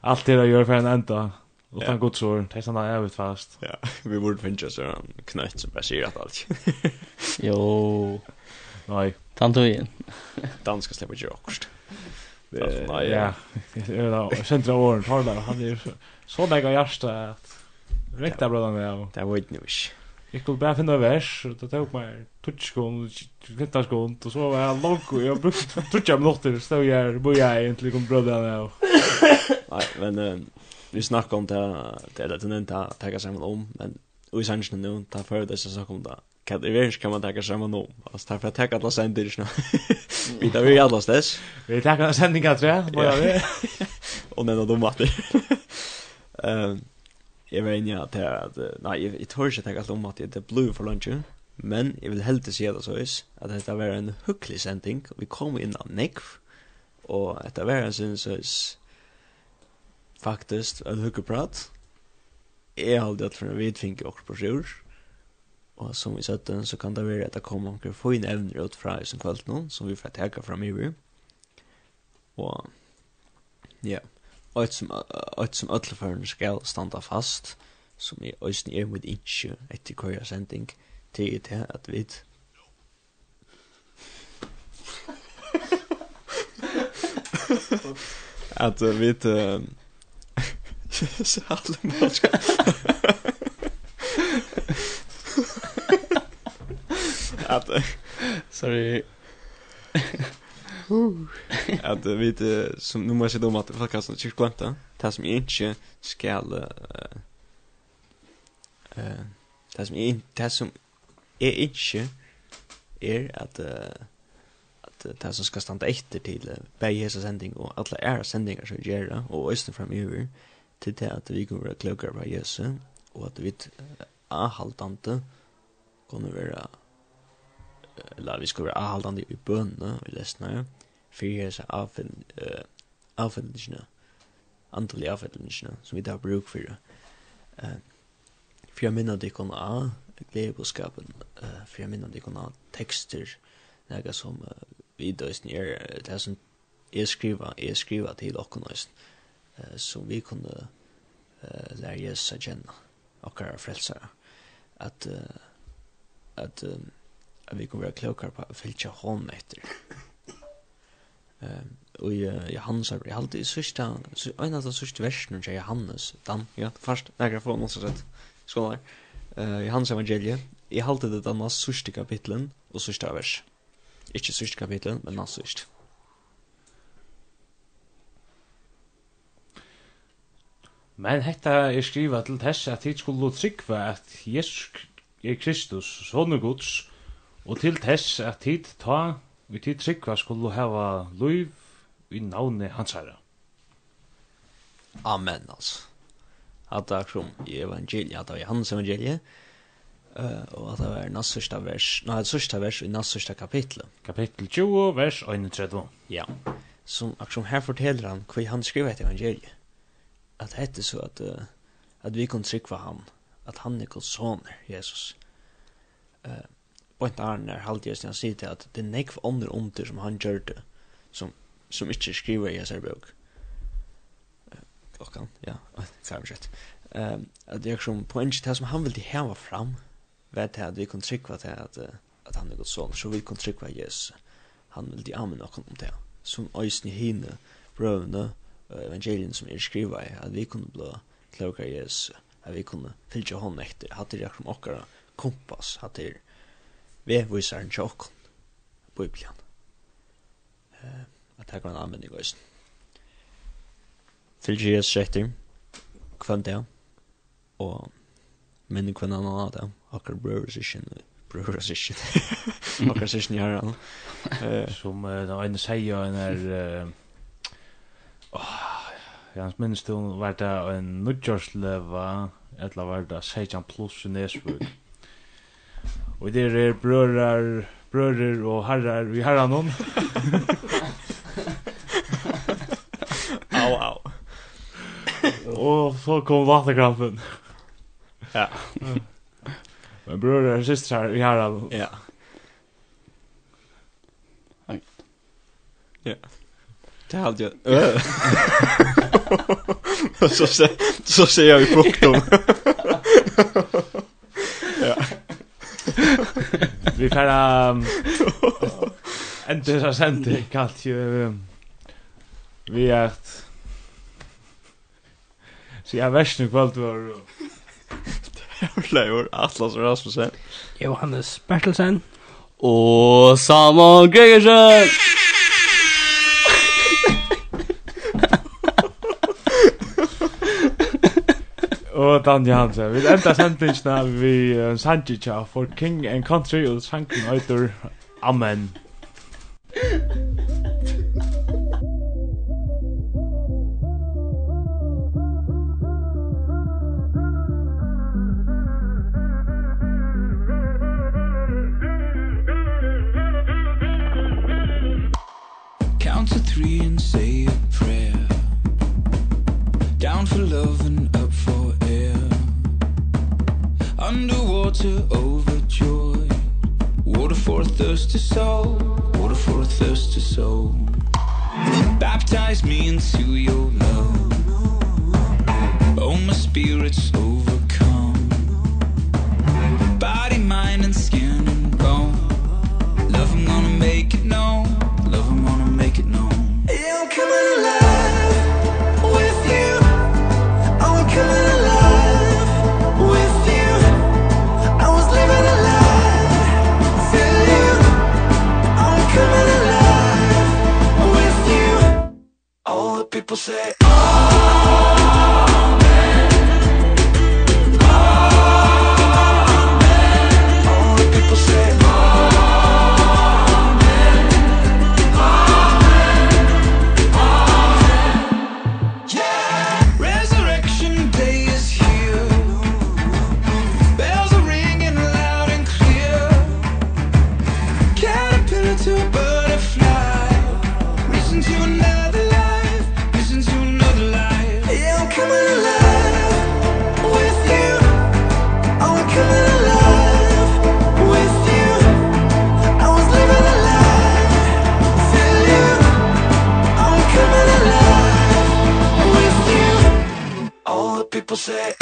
allt det där gör för en ända. Och han går så det såna är ut fast. Ja, vi borde finna så en knätt som baserat allt. Jo. Nej. Tanto igen. Danska släpper ju också. Nej. Ja. Jag centra åren tar där han är så så nära hjärta att räkta bröderna. Det var inte nyss. Jeg skulle bare finne vers och då tog mig tutskon, vintaskon og så var jeg langt, og jeg brukte tutska minuter så jag jeg, egentlig, kom bröderna och... Nei, men uh, vi snakker om det här, det är det inte att tacka samman om, men i sannsyn nu, ta før det så om det. Kan det vara kan man tacka sammen om? Alltså ta för att tacka alla sänder nu. Vi tar vi alle dess. Vi tackar sändningar tror jag, bara vi. Och nämna dem att. Ehm jeg vet inte at, det jeg, jeg tror ikke att alt om att det är blue för lunchen men jeg vil helt si det så is at dette var en hygglig sending og vi kom inn av Nekv, og dette var en sin så is faktisk, en hygglig prat är allt att för vi tänker också på sjur og som vi sett den så kan det være at det kommer omkring få in ämnen ut i som kvalt någon som vi får teka fram i vi, og, ja. yeah ett som ett som alla förn ska standa fast som är ösn är med inch ett i koja sending till det att vi att vi så alla match att sorry att vi uh, som nu må jeg måste om at folk har sånn inte glemt det som jeg ikke skal uh, uh, det som jeg det som jeg ikke er at uh, at uh, det som skal standa etter til uh, begge hese sending og alle ære sendingar som gör og östen framöver til det at vi kommer att klokere på Jesus og at vi uh, är haltande kommer vara eller vi skulle være avholdende i bønene i resten her, for jeg ser avfendelsene, antallet avfendelsene, som vi da har bruk for. Uh, for jeg minner det kunne av gledeboskapen, uh, for jeg minner det kunne av tekster, noe som uh, vi døysen gjør, det er som jeg skriver, jeg skriver til dere nøysen, uh, som vi kunne uh, lære Jesus å kjenne, og frelsere, at, uh, at uh, at vi kunne være klokere på å fylle hånden etter. Um, og i uh, Johannes er alltid i sørste, en av de sørste versene til Johannes, Dan, ja, først, nærkere få noe sett, skål der, Uh, Johannes evangeliet, i halte det denne sørste kapitlen og sørste vers. Ikke sørste kapitlen, men nast sørste. Men hetta er skriva til tess at hit skulle trykva at Jesus er Kristus, sonur Guds, Og til tess at tid ta, vi tid trykva skulle hava luiv i navne hans herra. Amen, altså. At det er som i evangeliet, at det er hans evangeliet, uh, og at det er nassørsta vers, nei, sørsta vers i nassørsta kapitlet. Kapitel 20, vers 31. Ja, som akkurat her forteller han hva han skriver et evangeliet. At det er så at, uh, at vi kan trykva han, at han er god soner, Jesus. Uh, point Arne er jeg sen sier til at det er nekv andre under som han gjør det, som, som ikke skriver i hans bok. Klokkan, ja, det. Um, at det er som poenget til som han ville heva fram, vet jeg at vi kan trykva til at, at han er gått sånn, så vi kan trykva Jesus. Han vil de amen okkur om det, som øysen i hine, brøvene, evangelien som er skriva i, at vi kunne blå klokar Jesus, at vi kunne fylltja hånd etter, at det er som okkara kompass, at det er vevvisaren til okken, Bibelen. Uh, at her kan han anvende i gøysen. Fylgje Jesus etter, kvann det, og minn kvann han av det, akkur brøyre sysjen, brøyre sysjen, akkur sysken i herran. Som den ene sier, en er, Jans minnes du, var det en nødgjørsleva, eller var det 16 pluss i Nesbøk. Och det är bröder, bröder och herrar vi herrar noen. au, au. Och så kom vattenkrampen. Ja. Men bröder og systrar vi herrar noen. Ja. Ja. Det er jag. Så så så ser jag i frukten. ja. Vi færa endur þess að sendi kallt ju vi at Så jag värst nu kvalt var Leivor Atlas Rasmussen. Johannes Bertelsen. Og Samuel Gregersen. Og Dan Johansen. Vi enda sendingsna vi uh, Sanjicha for King and Country og sangen høytur Amen. to overjoyed Water for a thirsty soul Water for a thirsty soul. Baptize me into your love. Oh, my spirit's overjoyed på seg você